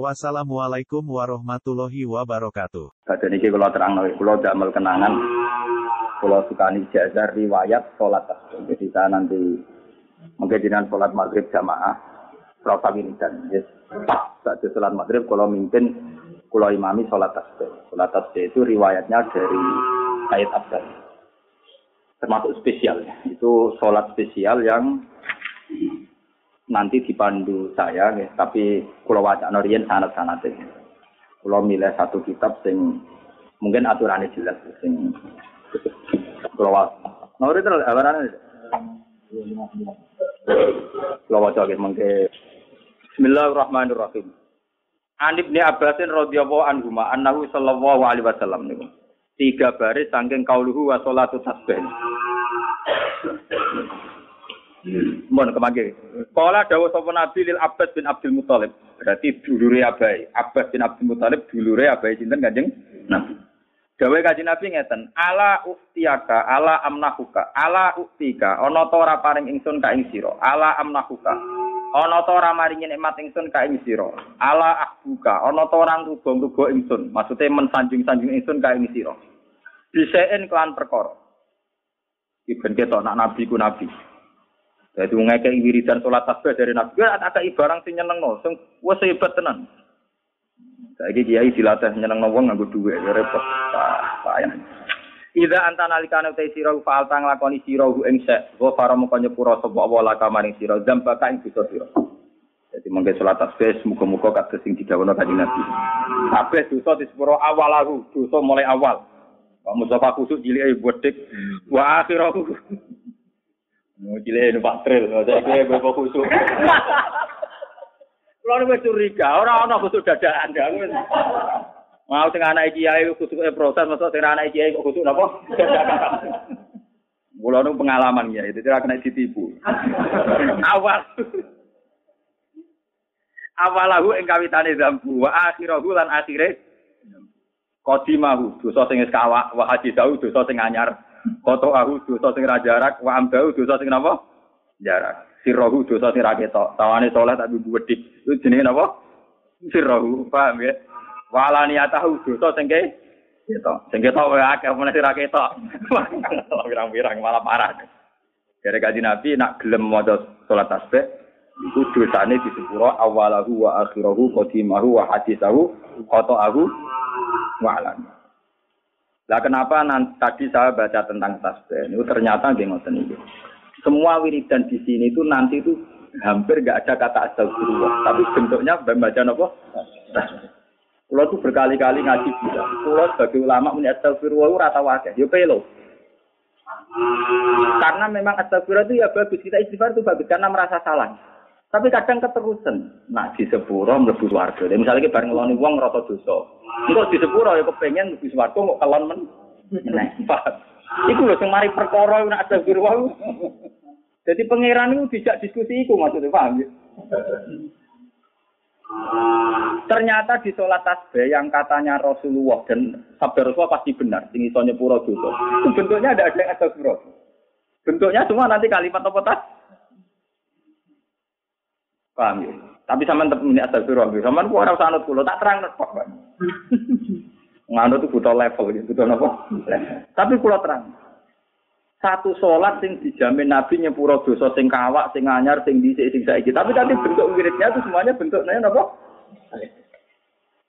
Wassalamualaikum warahmatullahi wabarakatuh. Kata niki kalau terang nawi, kalau damel kenangan, kalau sukani jazar riwayat sholat. Jadi saya nanti mungkin dengan sholat maghrib jamaah, rasa wiridan. Yes. Pas saat sholat maghrib, kalau mimpin, kalau imami sholat tasbih. Sholat tasbih itu riwayatnya dari Sayyid Abdul. Termasuk spesial. Itu sholat spesial yang nanti dipandu saya, ya. tapi kalau wajah norien sangat sangat ya. Kalau milih satu kitab sing mungkin aturannya jelas, sing kalau wajah norien terus awarannya. Kalau wajah mungkin. Bismillahirrahmanirrahim. Anib ni Abbasin radhiyallahu anhu ma annahu sallallahu alaihi wasallam niku. Tiga baris saking kauluhu wa sholatu tasbih. Mohon kemangke. Kala dawuh sapa Nabi lil Abbas bin Abdul Muthalib. Berarti dulure Abai. Abbas bin Abdul Muthalib dulure Abai sinten Kanjeng Nabi. Dawe Kanjeng Nabi ngeten, "Ala uktiyaka, ala amnahuka, ala uktika, ana ta ora paring ingsun ka ing sira, ala amnahuka." Ana ta ora maringi nikmat ingsun ka ing sira, ala ahbuka, ana ta ora ngrugo-ngrugo ingsun, maksude mensanjung-sanjung ingsun ka ing sira. Bisaen kelan perkara. Iki ben ketok nak nabi ku nabi. Jadi ngekei wiridan sholat tasbih dari Nabi, ya ada barang sing nyeneng no, sing wes hebat tenan. Saiki kiai dilatih nyeneng no wong nganggo dhuwit, ya repot. Sayang. Ida anta nalikane utai sira faal tang lakoni sira ing sek, wa fara moko nyepura sapa wa la kamaring sira zambaka ing bisa sira. Jadi mengke sholat tasbih muga-muga kados sing didhawuhna kanjeng Nabi. Kabeh dosa disepuro awalahu, dosa mulai awal. Kamu coba kusuk cilik bodek wa akhirahu. Mau cilik numpak trail, saya kira bapak khusuk. Kalau ini curiga, orang orang khusuk dadaan, Mau tengah anak kiai khusuk proses, masuk tengah anak kiai kok khusuk apa? Kulo nu pengalaman ya, itu tidak kena ditipu. Awal. Awalahu ing kawitane zambu wa akhirahu lan akhire qadimahu dosa sing wis kawak wa hadisahu dosa sing anyar. Koto aku dosa sing ra jarak, wa amdahu dosa sing napa? Jarak. Sirrohu dosa sing ra ketok. Tawane saleh tapi buwedik. Itu jenenge napa? Sirrohu, paham ya? Wa alaniyatahu dosa sing ke ketok. Sing ketok wae akeh meneh ra ketok. Pirang-pirang malah parah. Dari kaji Nabi nak gelem maca salat tasbih iku dosane disepuro awalahu wa akhirahu qadimahu wa hadisahu qata'ahu wa alaniyatahu. Lah kenapa nanti, tadi saya baca tentang tasbih itu ternyata nggih ngoten iki. Semua wiridan di sini itu nanti itu hampir nggak ada kata astagfirullah, tapi bentuknya baca apa? Tasbih. Kulo tuh berkali-kali ngaji bilang, kulo sebagai ulama punya astagfirullah ora tau akeh, yo pelo. Karena memang astagfirullah itu ya bagus, kita istighfar itu bagus karena merasa salah. Tapi kadang keterusan. Nah, di sepuro mlebu swarga. Misalnya kita bareng ngeloni wong ngrasa dosa. Engko di sepuro ya kepengen mlebu swarga kok kelon men. Nah, Iku lho sing mari perkara nek astagfirullah. Jadi pangeran itu tidak diskusi iku maksudnya paham ya? Ternyata di sholat tasbih yang katanya Rasulullah dan sabda Rasulullah pasti benar, tinggi soalnya pura dosa. Itu bentuknya ada ada yang astagfirullah. Bentuknya semua nanti kalimat apa tas? Paham ya? Tapi sama tetap ini astagfirullah. Sama ku orang sanut kulo tak terang kok. Nganut itu butuh level gitu, butuh apa? Tapi kulo terang. Satu sholat sing dijamin Nabi nyepuro dosa sing kawak, sing anyar, sing dhisik, sing saiki. Tapi tadi bentuk wiridnya itu semuanya bentuknya apa?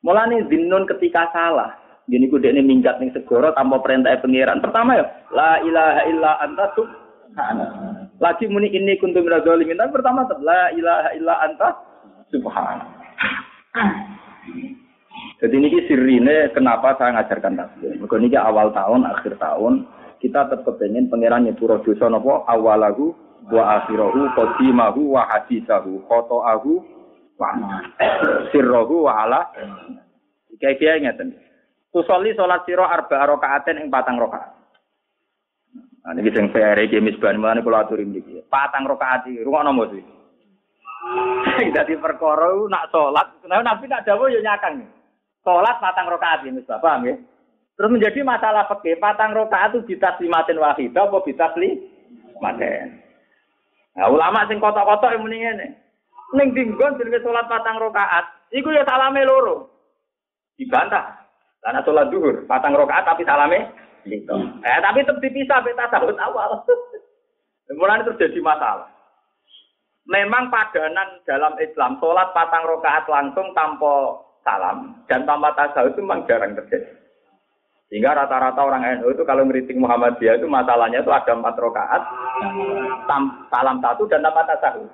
Mulane dinun ketika salah. Gini ku ini minggat ning segoro tanpa perintah pengiran. Pertama ya, la ilaha illa anta subhana. Lagi muni ini kuntum minaz zalimin. Tapi pertama la ilaha illa anta subhana. Jadi ini sirine kenapa saya ngajarkan tasbih. Mergo niki awal tahun, akhir tahun kita tetap kepengen pangeran nyepuro dosa napa awalahu wa akhirahu qadimahu wa hadisahu khotoahu wa sirrahu wa ala kayak ngeten Tusoli salat sira arba rakaatin ing patang rakaat. Nah, ini sing PR iki misban mulane kula aturi mriki. Patang rakaat iki rungokno mos iki. Dadi perkara nak salat, nah Nabi nak dawuh ya nyakang. Salat patang rakaat ini misbah, paham ya? Terus menjadi masalah fikih, patang rakaat itu bitaslimatin wahidah apa bitaslimatin. Nah, ulama sing kotok-kotok yang muni ngene. Ning dinggon jenenge salat patang rakaat, iku ya salame loro. Dibantah. Karena sholat duhur, patang rokaat tapi salame gitu. Eh tapi tetap dipisah beta tasawuf awal. Mulai terjadi masalah. Memang padanan dalam Islam sholat patang rokaat langsung tanpa salam dan tanpa tasawuf itu memang jarang terjadi. Sehingga rata-rata orang NU itu kalau ngeriting Muhammadiyah itu masalahnya itu ada empat rokaat, salam satu dan tanpa tasawuf.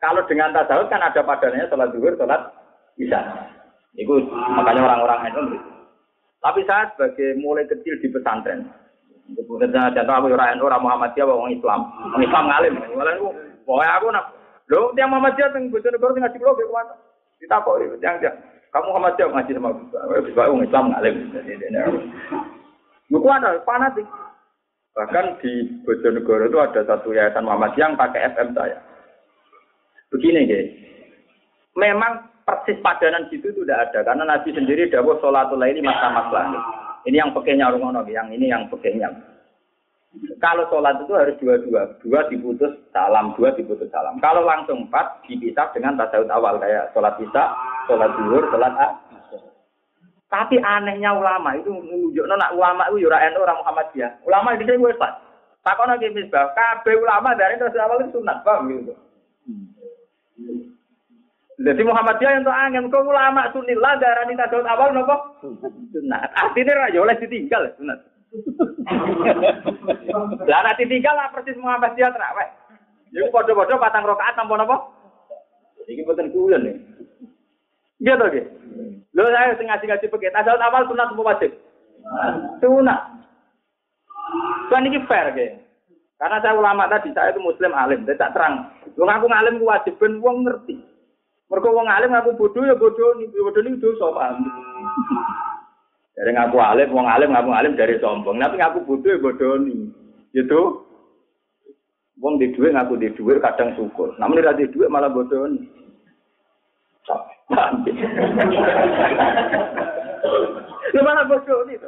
Kalau dengan tasawuf kan ada padanannya sholat duhur, sholat isya. Itu makanya orang-orang itu begitu. Tapi saya sebagai mulai kecil di pesantren, Kemudian contoh aku orang orang Muhammadiyah orang Islam, orang Islam ngalim. Malah aku, pokoknya aku nak, lo tiang Muhammadiyah yang bojonegoro yang ngaji blog ke mana? Kita kok yang yang kamu Muhammadiyah ngaji sama bisa orang Islam ngalim. Buku ada fanatik. Bahkan di Bojonegoro itu ada satu yayasan Muhammadiyah yang pakai FM saya. Begini guys, memang persis padanan situ itu tidak ada karena Nabi sendiri dawuh sholatul laili masa maslah. Ini yang pekehnya rungono, yang ini yang pekehnya. Kalau sholat itu harus dua-dua, dua diputus salam, dua diputus salam. Kalau langsung empat dipisah dengan tasawuf awal kayak sholat isya, sholat zuhur, sholat a. Tapi anehnya ulama itu menunjukkan nak ulama itu yura NU orang Muhammadiyah. Ulama di sini gue Takon lagi misbah, kabeh ulama dari tasawuf awal itu sunat, paham gitu. Jadi Muhammadiyah yang angin, kau ulama sunillah darani tasawuf awal nopo sunat. Artinya raja oleh ditinggal sunat. Lah nanti ditinggal lah persis Muhammadiyah terawih. Jadi bodoh-bodoh patang rokaat tanpa nopo. Ini bukan kuyon nih. Iya toh gitu. Lo saya ngaji-ngaji pakai tasawuf awal sunat apa wajib? Sunat. Kan ini fair gitu. Karena saya ulama tadi, saya itu muslim alim, saya tak terang. Lu ngaku ngalim wajib ben wong ngerti. Mereka wong alim ngaku bodoh ya bodoh bodoh nih dosa paham. Dari ngaku alim, wong alim ngaku alim dari sombong. Tapi ngaku bodoh ya bodoh nih. Gitu. Wong di duit ngaku di duit kadang syukur. Namun di duit malah bodoh nih. Lu malah bodoh nih.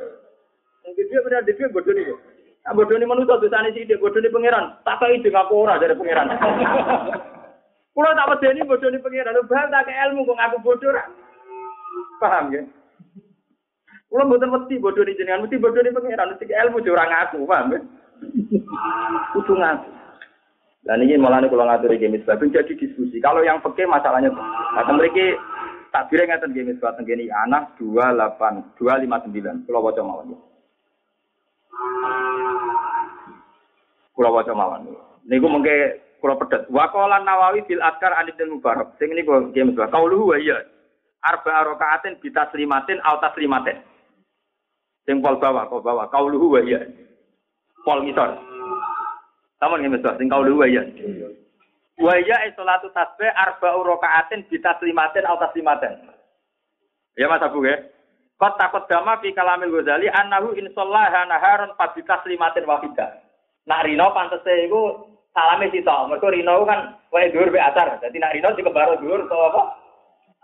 Di duit benar di duit bodoh nih. Nah, bodoh nih manusia sana sih bodoh nih pangeran. Tak tahu itu ngaku ora dari pangeran. Kulo tak wedeni bodoni pengiran, lho bal tak ilmu kok ngaku bodoh ra. Paham ya? Kulo mboten wedi bodoni jenengan, mesti bodoni pengiran, mesti ilmu yo ora ngaku, paham ya? Kudu ngaku. Dan ini malah nih kalau ngatur game sebab jadi diskusi. Kalau yang peke masalahnya, nah mereka tak kira ngatur game sebab tenggini anak dua delapan dua lima sembilan. Kalau baca mawon. Kalau baca mawon. Niku mungkin kula pedet. Wa Nawawi fil Adkar an Ibnu Mubarak. Sing niku James Wa. Qauluhu wa iya. Arba rakaatin bi taslimatin aw taslimatin. Sing pol bawah, kok bawah. Qauluhu wa iya. Pol ngisor. Sampun nggih Mas, sing qauluhu wa iya. Wa iya salatu tasbih arba rakaatin bi taslimatin aw taslimatin. Ya Mas Abu ya. Kot takut dama fi kalamil Ghazali annahu insallaha naharon fa bi taslimatin wahidah. Nak rino pantese iku salame sitok. Mergo rino kan wae dhuwur be asar. Dadi nak rino dikebaro dhuwur to apa?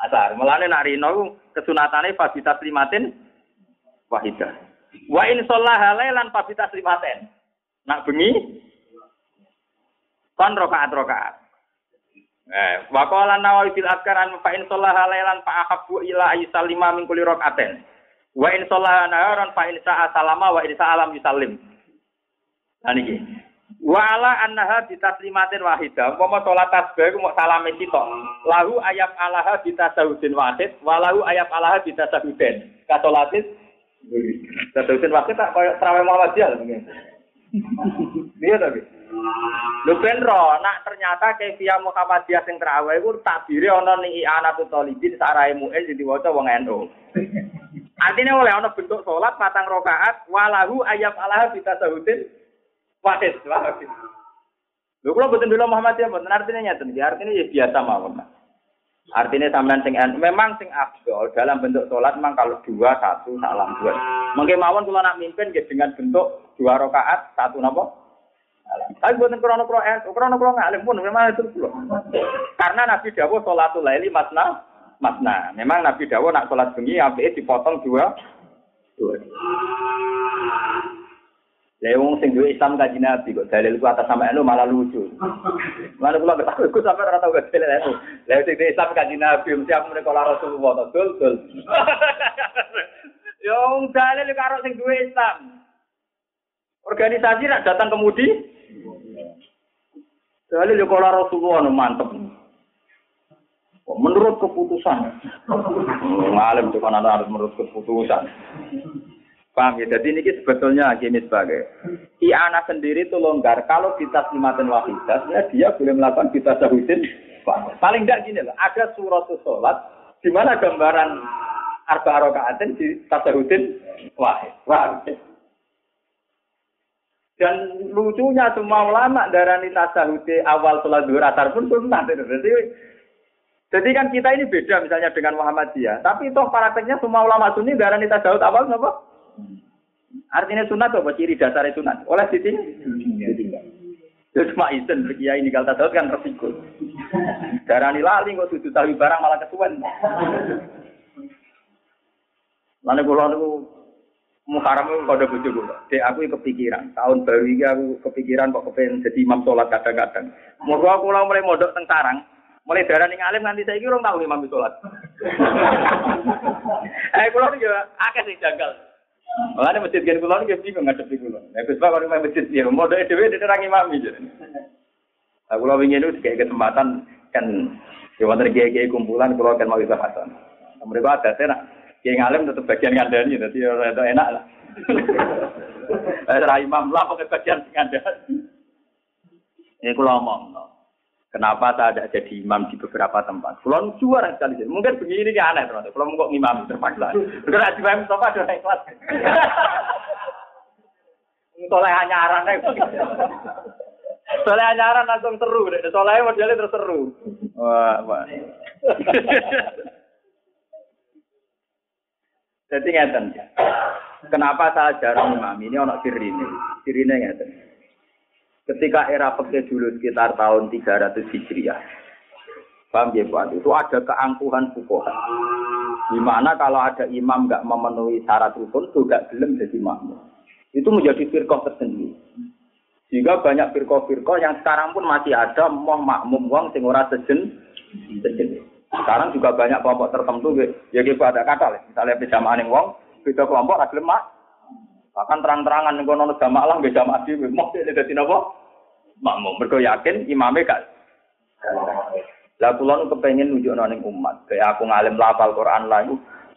Asar. Mulane nak rino kesunatane fabita limatin wahidah. Wa in shallaha lailan fabita limatin. Nak bengi kon rakaat-rakaat. Eh, wa nawawi fil azkar an fa in shallaha lailan fa ila ayyusallima min kulli rakaatin. Wa in shallaha naharan fa in sa'a salama wa in sa'a lam yusallim. Nah niki. Wala annaha bitaslimatin wahidah. Umpama salat tasbih ku mok salame sitok. Lahu ayat alaha bitasahudin wahid, walahu ayat alaha bitasahudin. Kasolatis tasahudin wahid tak koyo traweh Muhammadiyah mungkin. Iya tapi. Lu ben ro, nak ternyata kefia Muhammadiyah sing traweh iku takbire ana ning i'anatul talibin sarae mu'in sing diwaca wong NU. Artinya oleh ana bentuk salat patang rakaat walahu ayat alaha bitasahudin Wahid, wahid. Lho kula boten bela Muhammadiyah, boten artinya nyata. Artinya ya biasa mawon. Artinya sampean sing memang sing afdol dalam bentuk sholat memang kalau dua satu salam dua. Mungkin mawon kalau nak mimpin ya dengan bentuk dua rakaat satu nopo. Tapi buatan krono krono eh krono krono ngalim pun memang itu puluh. Karena Nabi Dawud sholatul laili masna masna. Memang Nabi Dawud nak sholat bengi api dipotong dua dua. Lah wong sing duwe Islam kaji Nabi kok dalil ku atas sama anu malah lucu. Mana kula ketahui ku sampe ora tau gak dalil anu. Lah sing duwe Islam kaji Nabi mesti aku mereka lara Rasulullah dul dul. Yo wong dalil karo sing duwe Islam. Organisasi nak datang kemudi. Dalil yo kala Rasulullah mantep. Menurut keputusan. Ngalim tuh kan harus menurut keputusan. Paham ya? Jadi ini sebetulnya gini sebagai Iana sendiri itu longgar. Kalau kita slimatin wahidah, ya dia boleh melakukan kita sahudin. Paling tidak gini loh, ada surat sholat di mana gambaran arba rokaatin di tasahudin wahid. Paham ya? Dan lucunya semua ulama darani tasahudi awal sholat duhur asar pun sunnah. Jadi, jadi kan kita ini beda misalnya dengan Muhammadiyah. Tapi toh prakteknya semua ulama sunni darani tasahud awal apa? Artinya sunat apa ciri dasar sunat? Oleh sini Itu cuma izin berkiai ini kalau tahu kan resiko. Darah lali kok sudut tahu barang malah kesuwen. Lalu kalau aku Muharram itu kode bojo kula. Dek aku kepikiran, tahun baru ini aku kepikiran kok kepengen jadi imam sholat kadang-kadang. Mau aku mulai modok teng sarang, mulai darah ning alim nanti saya kira tahu imam sholat. eh kula iki akeh sing janggal. Mulane masjid gen kula niki bingung ngadepi kula. Nek Gus Pak kalau masjid ya modhe dhewe diterang imam iki. Lah kula wingi niku dikek kesempatan kan ya wonten kiai-kiai kumpulan kula kan mau kesempatan. Mereka ada nak kiai ngalim tetap bagian ngandani dadi ora enak lah. Eh ra imam lah pokoke bagian ngandani. Ini kula omong. Kenapa saya tidak jadi imam di beberapa tempat? Pulau juara sekali. Mungkin begini ini aneh terus. Pulau kok imam terpaksa. Karena di imam sofa ada naik kelas. Soleh anyaran Soleh anyaran langsung seru. Soleh modelnya terus seru. Wah, wah. Jadi ngeten. Kenapa saya jarang imam ini orang sirine? Sirine ngeten. Ketika era peke dulu sekitar tahun 300 Hijriah. Paham ya Pak? Itu ada keangkuhan fukoha. Di mana kalau ada imam nggak memenuhi syarat rukun, nggak belum jadi makmum. Itu menjadi firqah tersendiri. Sehingga banyak firqah-firqah yang sekarang pun masih ada mau makmum wong sing ora sejen. Sekarang juga banyak kelompok tertentu ya gitu ada kata misalnya berjamaah ning wong beda kelompok ada lemak Bahkan terang-terangan ning kono jamaah lah jamaah dhewe. Mau dadi napa? Makmum. Mergo yakin imame gak lah kula nu kepengin nunjukno ning umat, kayak aku ngalim lafal Quran lah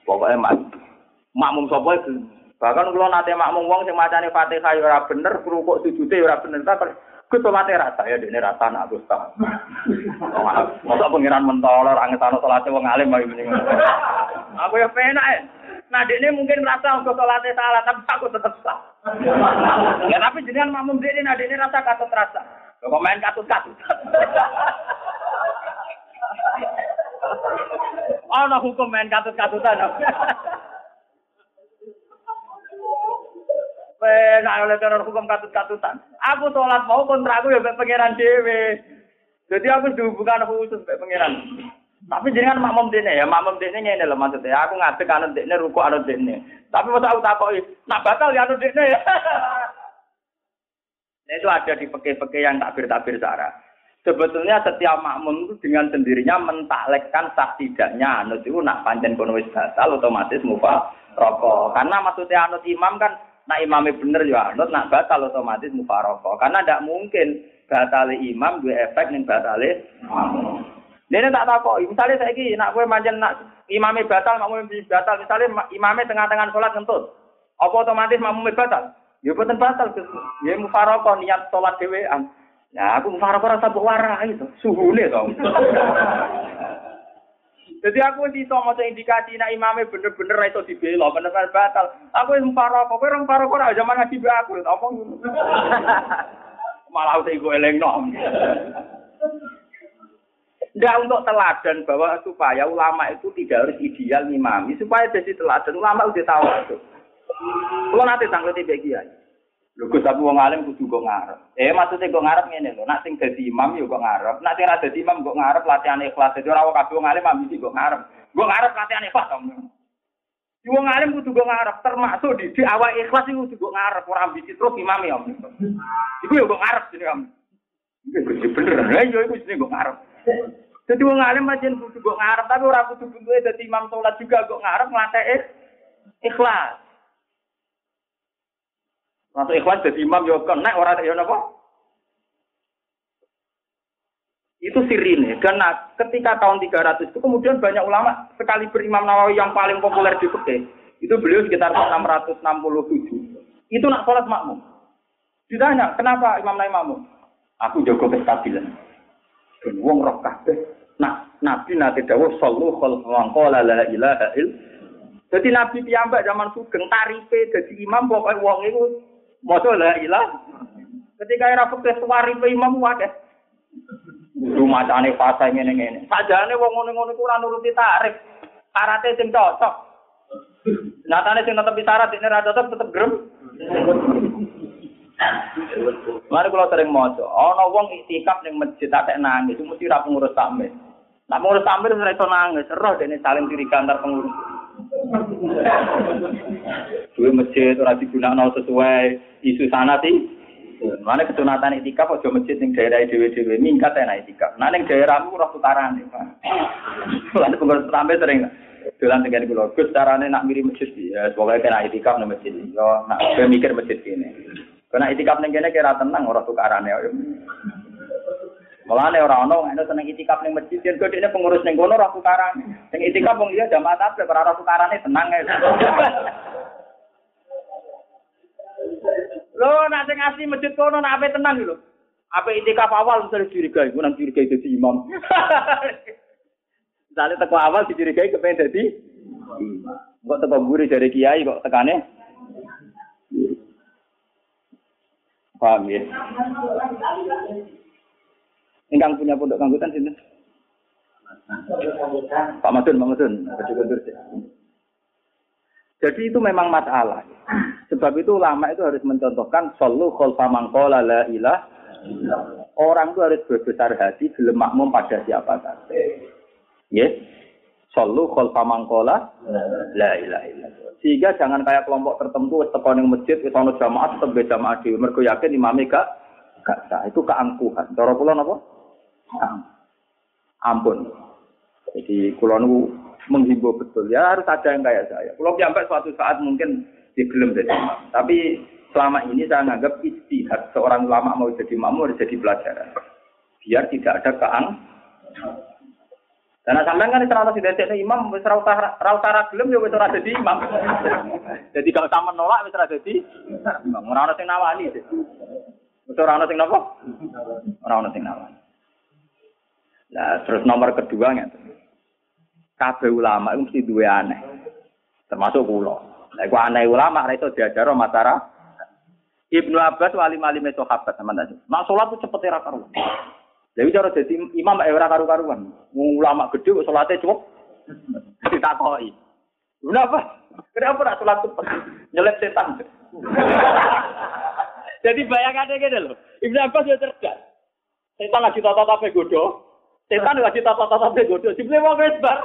pokoke mak makmum sapa itu. Bahkan kula nate makmum wong sing macane Fatihah ya bener, rukuk sujude ya ora bener ta Gue salate rasa ya, ini rasa nak Gus tak. Masa pengiran mentol, orang ngetano salate wong alim bagi mending. Aku ya penak ya. Nah, ini mungkin merasa untuk sholatnya salah, tapi aku tetap sah. ya, tapi jenengan makmum ini, nah ini rasa katut rasa. Kok main katut-katut. oh, no hukum main katut-katutan. Penak oleh teror hukum katut-katutan. Aku sholat mau kontra aku ya pengiran dewe. Jadi aku dihubungkan khusus pengiran. Tapi jangan makmum dene ya, makmum dene ngene lho maksudnya. Aku ngadeg anut dene ruku anut dene. Tapi masa aku takoki, nak batal ya anut dene ya. Nah, itu ada di peke-peke yang takbir-takbir sarah. Sebetulnya setiap makmum itu dengan sendirinya mentaklekkan sah tidaknya anut itu nak pancen kono wis batal otomatis mufa rokok. Karena maksudnya anut imam kan nak imamnya bener ya anut, nak batal otomatis mufa rokok. Karena tidak mungkin batal imam dua efek nih batal makmum. Ini tak tahu. Misalnya saya ini, nak gue manjen nak imamnya batal, makmum batal. Misalnya imamnya tengah-tengah sholat ngentut. Apa otomatis makmum batal? Ya betul batal. Ya mufaroko niat sholat dewean. Ya aku mufaroko rasa buat warah itu. Suhune dong. Jadi aku iso maca indikasi nak imamnya bener-bener itu dibela, bener-bener batal. Aku mufaroko, kowe orang mufaroko ora zaman ngaji aku. Apa Malah saya gue eleng nom. Tidak untuk teladan bahwa supaya ulama itu tidak harus ideal ngimami. Supaya jadi teladan, ulama udah tahu itu. Kalau nanti tanggal tiga kiai. Lho Gus aku wong alim kudu kok ngarep. Eh maksudnya kok ngarep lho, nak sing dadi imam yo kok ngarep. Nak sing imam kok ngarep latihan ikhlas. Dadi ora kabeh wong alim ambisi kok ngarep. Kok ngarep latihan ikhlas om. Di wong alim kok ngarep, termasuk di, di awal ikhlas kudu kok ngarep ora ambisi terus imam ya om. Iku yo kok ngarep jenenge om. Iku bener, lha yo iku jenenge ngarep. Jadi wong alim macam kudu kok ngarep, tapi ora kudu bentuke dadi imam salat juga kok ngarep nglateke ikhlas. Masuk ikhlas jadi imam yo kena orang yo napa? Itu sirine. Nah, ketika tahun 300 itu kemudian banyak ulama sekali berimam Nawawi yang paling populer di fikih. Itu beliau sekitar 667. Itu nak sholat makmum. Ditanya, kenapa Imam Nawawi makmum? Aku jago kestabilan. Dan wong roh kabeh Nah, Nabi nanti dawuh sallu khol qala la ilaha il. Jadi Nabi piyambak zaman sugeng tarife jadi imam pokoknya wong itu maca la ilaha. Ketika era fikih suwari imam wae. Kudu macane fase ngene-ngene. Sajane wong ngono-ngono iku ora nuruti tarif. Syaratnya sing cocok. Nyatane sing ini ra cocok tetep gerem. Mari kalau sering mojo, ana wong itikaf ning masjid tak nangis, mesti ra pengurus sampe. Nak mau sambil iso nangis, roh dene saling diri kantor pengurus. Duwe masjid ora digunakno sesuai isu sana sih. Mana kesunatan itikaf aja masjid ning daerah dhewe-dhewe mingkat enak itikaf. Nah ning daerahmu roh tukaran. Lan pengurus sampai sering dolan dengan kula Gus carane nak mirip masjid ya pokoke kena itikaf nang masjid. Yo nak mikir masjid kene. Kena itikaf ning kene kira tenang ora tukarane. Mulane ora ono nek seneng itikaf ning masjid yen kodene pengurus ning kono ora tukaran. Sing itikaf wong iya jamaah tapi ora ora tukarane tenang ae. Lho nek sing asli masjid kono nek ape tenang lho. Ape itikaf awal misalnya curiga iku nang curiga dadi imam. Misalnya teko awal dicurigai kepengen dadi Kok teko guri dari kiai kok tekane Paham ya? Ingkang punya pondok kanggutan sini. Pak Madun, Pak Madun, Jadi itu memang masalah. Sebab itu ulama itu harus mencontohkan solu kholfa mangkola la ilah. Orang itu harus berbesar hati gelem makmum pada siapa saja. Ya. Solu kholfa mangkola la ilah ilah. Sehingga jangan kayak kelompok tertentu teko ning masjid wis ana jamaah tetep jamaah dhewe mergo yakin imame gak gak sah. Itu keangkuhan. Cara kula napa? ampun. Jadi kulo nu menghimbau betul ya harus ada yang kayak saya. Kulo sampai suatu saat mungkin digelem jadi imam. Tapi selama ini saya menganggap istihad seorang ulama mau jadi imam harus jadi pelajaran. Biar tidak ada keang. Karena sampai kan terlalu tidak jadi imam, wis ra gelem ya wis ora imam. jadi kalau sama nolak wis ora jadi imam. Ora ono sing nawani. Wis ora ono sing napa? Ora ono sing nawani. Nah, terus nomor kedua nya kabeh ulama itu mesti duwe aneh. Termasuk kula. Nah, iku aneh ulama ra itu diajar masyarakat. Ibnu Abbas wali wali sahabat sama tadi. Nak sholat itu cepet karuan. Jadi cara jadi imam era karu-karuan. Ulama gede kok sholatnya cukup. Ditakoi. Kenapa? Kenapa nak sholat cepet? Nyelip setan. Jadi bayangannya gini loh. Ibnu Abbas ya cerdas. Setan lagi tata-tata godo. Setan lagi tata-tata begodo, jebule wong wis bar.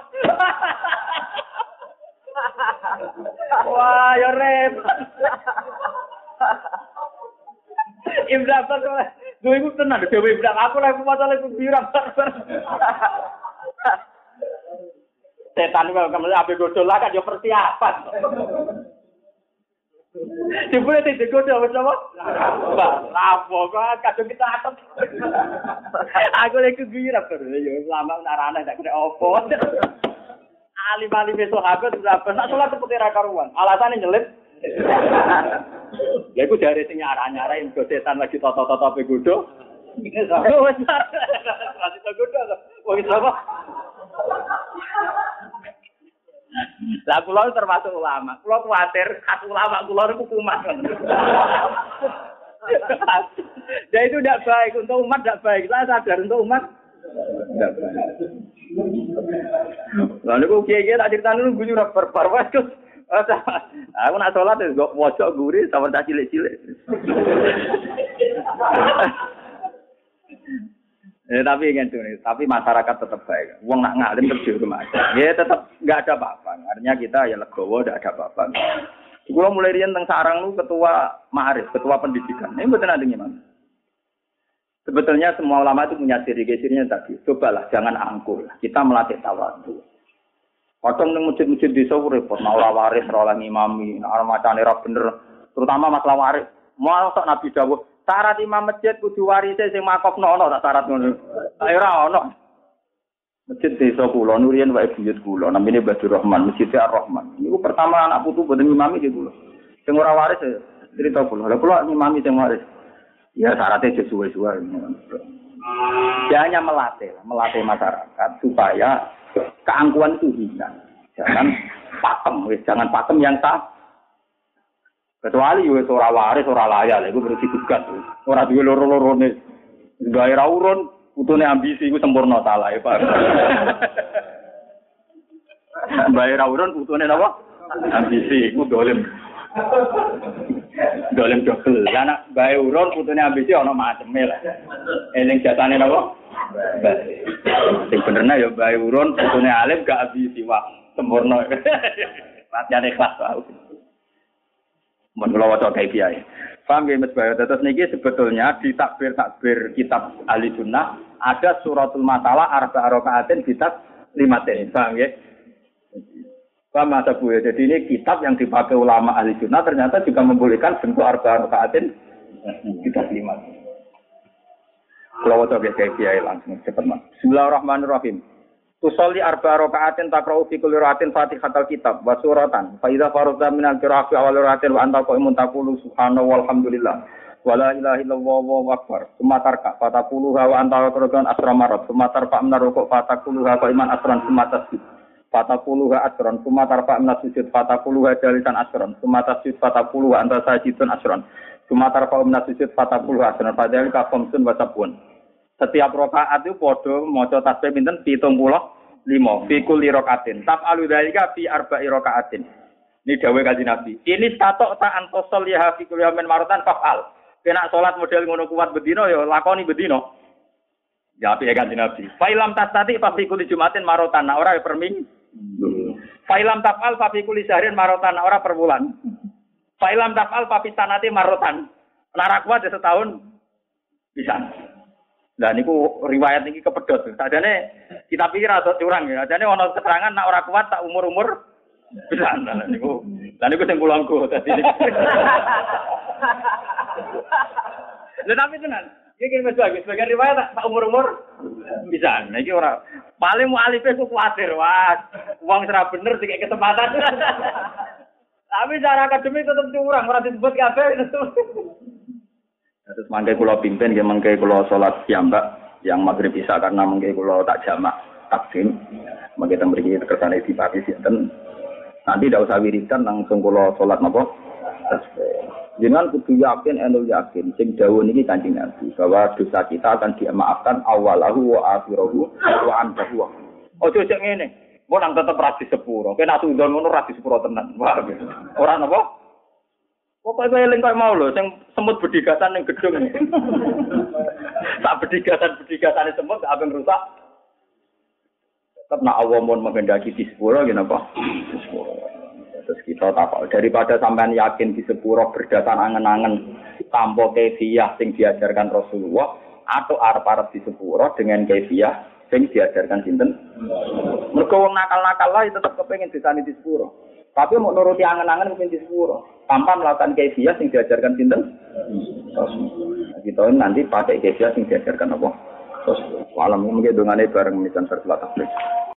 Wah, ya repot. Ibnu Abbas Dua ibu tenang, Dewi bilang aku lagi maca lagi biram. Setan itu kalau abe godol lah kan ya persiapan. Jebule tidak godol wis apa? Lapo kok kadung kita atot. Aku lagi girap terus ya lama narana tak kena opo. Alim-alim itu sahabat sudah pernah sholat seperti karuan. Alasannya nyelip. Ya iku dari sing nyara-nyara yang setan lagi toto-toto pe sama wis. Lagi gudo. Wis apa? Lah kula termasuk ulama. Kula kuwatir khas ulama kula niku kumat. Ya itu tidak baik untuk umat tidak baik. Saya sadar untuk umat Lalu kok kiai-kiai tak cerita juga berparwas terus. Aku nak sholat ya, gue mojok gurih sama tak cilik-cilik. Ya, tapi kan tapi masyarakat tetap baik. Uang nak ngalim terus di rumah. Ya tetap nggak ada apa-apa. Artinya kita ya legowo, tidak ada apa-apa. Gue mulai rian tentang sarang lu ketua ma'arif, ketua pendidikan. Ini betul ada gimana? Sebetulnya semua ulama itu punya ciri cirinya tadi. Cobalah jangan angkuh. Kita melatih tawadu. Kadang ning masjid-masjid desa repot, nah ora waris, ora ngimami, nah macane ora bener. Terutama masalah waris. Mau sok Nabi dawuh, syarat imam masjid kudu warise sing makofno ono tak syarat ngono. Ayo ora ono. Masjid desa kula nurian wae buyut kula namine Badur Rahman, Masjid Ar-Rahman. Niku pertama anak putu boten imami di kula. Sing ora waris cerita kula. Lah kula imami sing waris. Ya syaratnya aja suwe-suwe. Dia hanya melatih, melatih masyarakat supaya keangkuhan itu hilang. Jangan pakem, jangan pakem yang sah Kecuali yo ora waris ora layak, iku berarti tugas. Ora duwe loro-lorone. Gawe ra urun, putune ambisi iku sempurna salah ya, Pak. Bae ra urun putune napa? Ambisi iku dolim. Dolim dobel. Lah nek bae urun putune ambisi ana maceme lah. Eling jatane napa? Sing benerna ya bae urun putune alim gak ambisi wah sempurna. Latihan ikhlas wae. Mun kula waca kayak kiai. Paham ya Mas Bayu? Terus niki sebetulnya di takbir-takbir kitab ahli sunnah ada suratul masalah arba rokaatin kitab lima ten. Paham ya? Paham masa Bu ya? Jadi ini kitab yang dipakai ulama ahli sunnah ternyata juga membolehkan bentuk arba rokaatin kitab lima. Kalau waca kayak kiai langsung cepat mas. Bismillahirrahmanirrahim. Tusolli arba rakaatin takra'u fi kulli rakaatin Fatihatul kitab wa suratan. Fa idza faradta min al-qira'ati awal rakaatin wa anta qa'imun taqulu subhanahu walhamdulillah. Wa la ilaha illallah wa akbar. Summa tarka fataquluha wa anta qira'atan asra marat. Summa tarfa min rukuk fataquluha qa'iman asran summa tasbih. Fataquluha asran summa tarfa min sujud fataquluha jalisan asran. Summa tasjud fataquluha anta sajidun asran. Summa tarfa min sujud fataquluha asran. Padahal ka khamsun wa sabun. Setiap rokaat itu podo maca tasbih pinten 75 fi kulli rokaatin. Tap alu dalika fi arba'i rokaatin. Ini dawe kanjeng Nabi. Ini statok ta antosol ya fi kulli yamin marutan fa'al. Kena salat model ngono kuat bedino ya lakoni bedino. Ya api ya kanjeng Nabi. Failam tadi fa fi kulli jumatin marotan. Nah, ora ya per ming. Failam tafal fa fi kulli sahrin marotan. Failam tafal fa fi sanati marotan. Lara kuat ya setahun bisa. Dan niku riwayat ini kepedot. Sadane kita pikir atau curang ya. Sadane ono keterangan nak ora kuat tak umur-umur bisa. Lah niku. Lah niku sing kulangku dadi. Lah tapi tenan. Iki kene lagi sebagai riwayat tak umur-umur bisa. Nah iki ora paling mu alife ku kuatir. Wah, wong ora bener dikek kesempatan. Tapi cara akademik tetap curang, ora disebut kabeh itu. Terus mangke kula pimpin nggih mangke kula salat piyambak yang maghrib isa karena mangke kula tak jamak takdim. Mangke teng mriki kersane dipati sinten. Nanti tidak usah wiridan langsung kula salat napa? Jangan kudu yakin enul yakin sing dawuh niki Kanjeng Nabi bahwa dosa kita akan dimaafkan awalahu wa akhirahu wa antahu. Ojo cek ngene. Mau nang tetep rasi sepuro. Kena tundon ngono rasi sepuro tenan. Wah. Ora napa? Pokoknya eling kok mau loh, yang semut berdigatan yang gedung. tak berdigatan semut, tak apa rusak. Tetap nak Allah mau mengendaki di sepuro, gini apa? Di sepuro. Terus kita tahu daripada sampean yakin di sepuro berdasar angen-angen tanpa kefiah sing diajarkan Rasulullah atau arep-arep di sepuro dengan kefiah sing diajarkan sinten. Mergo wong nakal-nakal lah tetap kepengen disani di sepuro. Tapi mau nuruti angen-angen mungkin di sepuro. Tanpa melakukan kefiah yang diajarkan sinten. Kita nanti pakai kefiah yang diajarkan apa? Terus malam mungkin dengan bareng misalnya terselat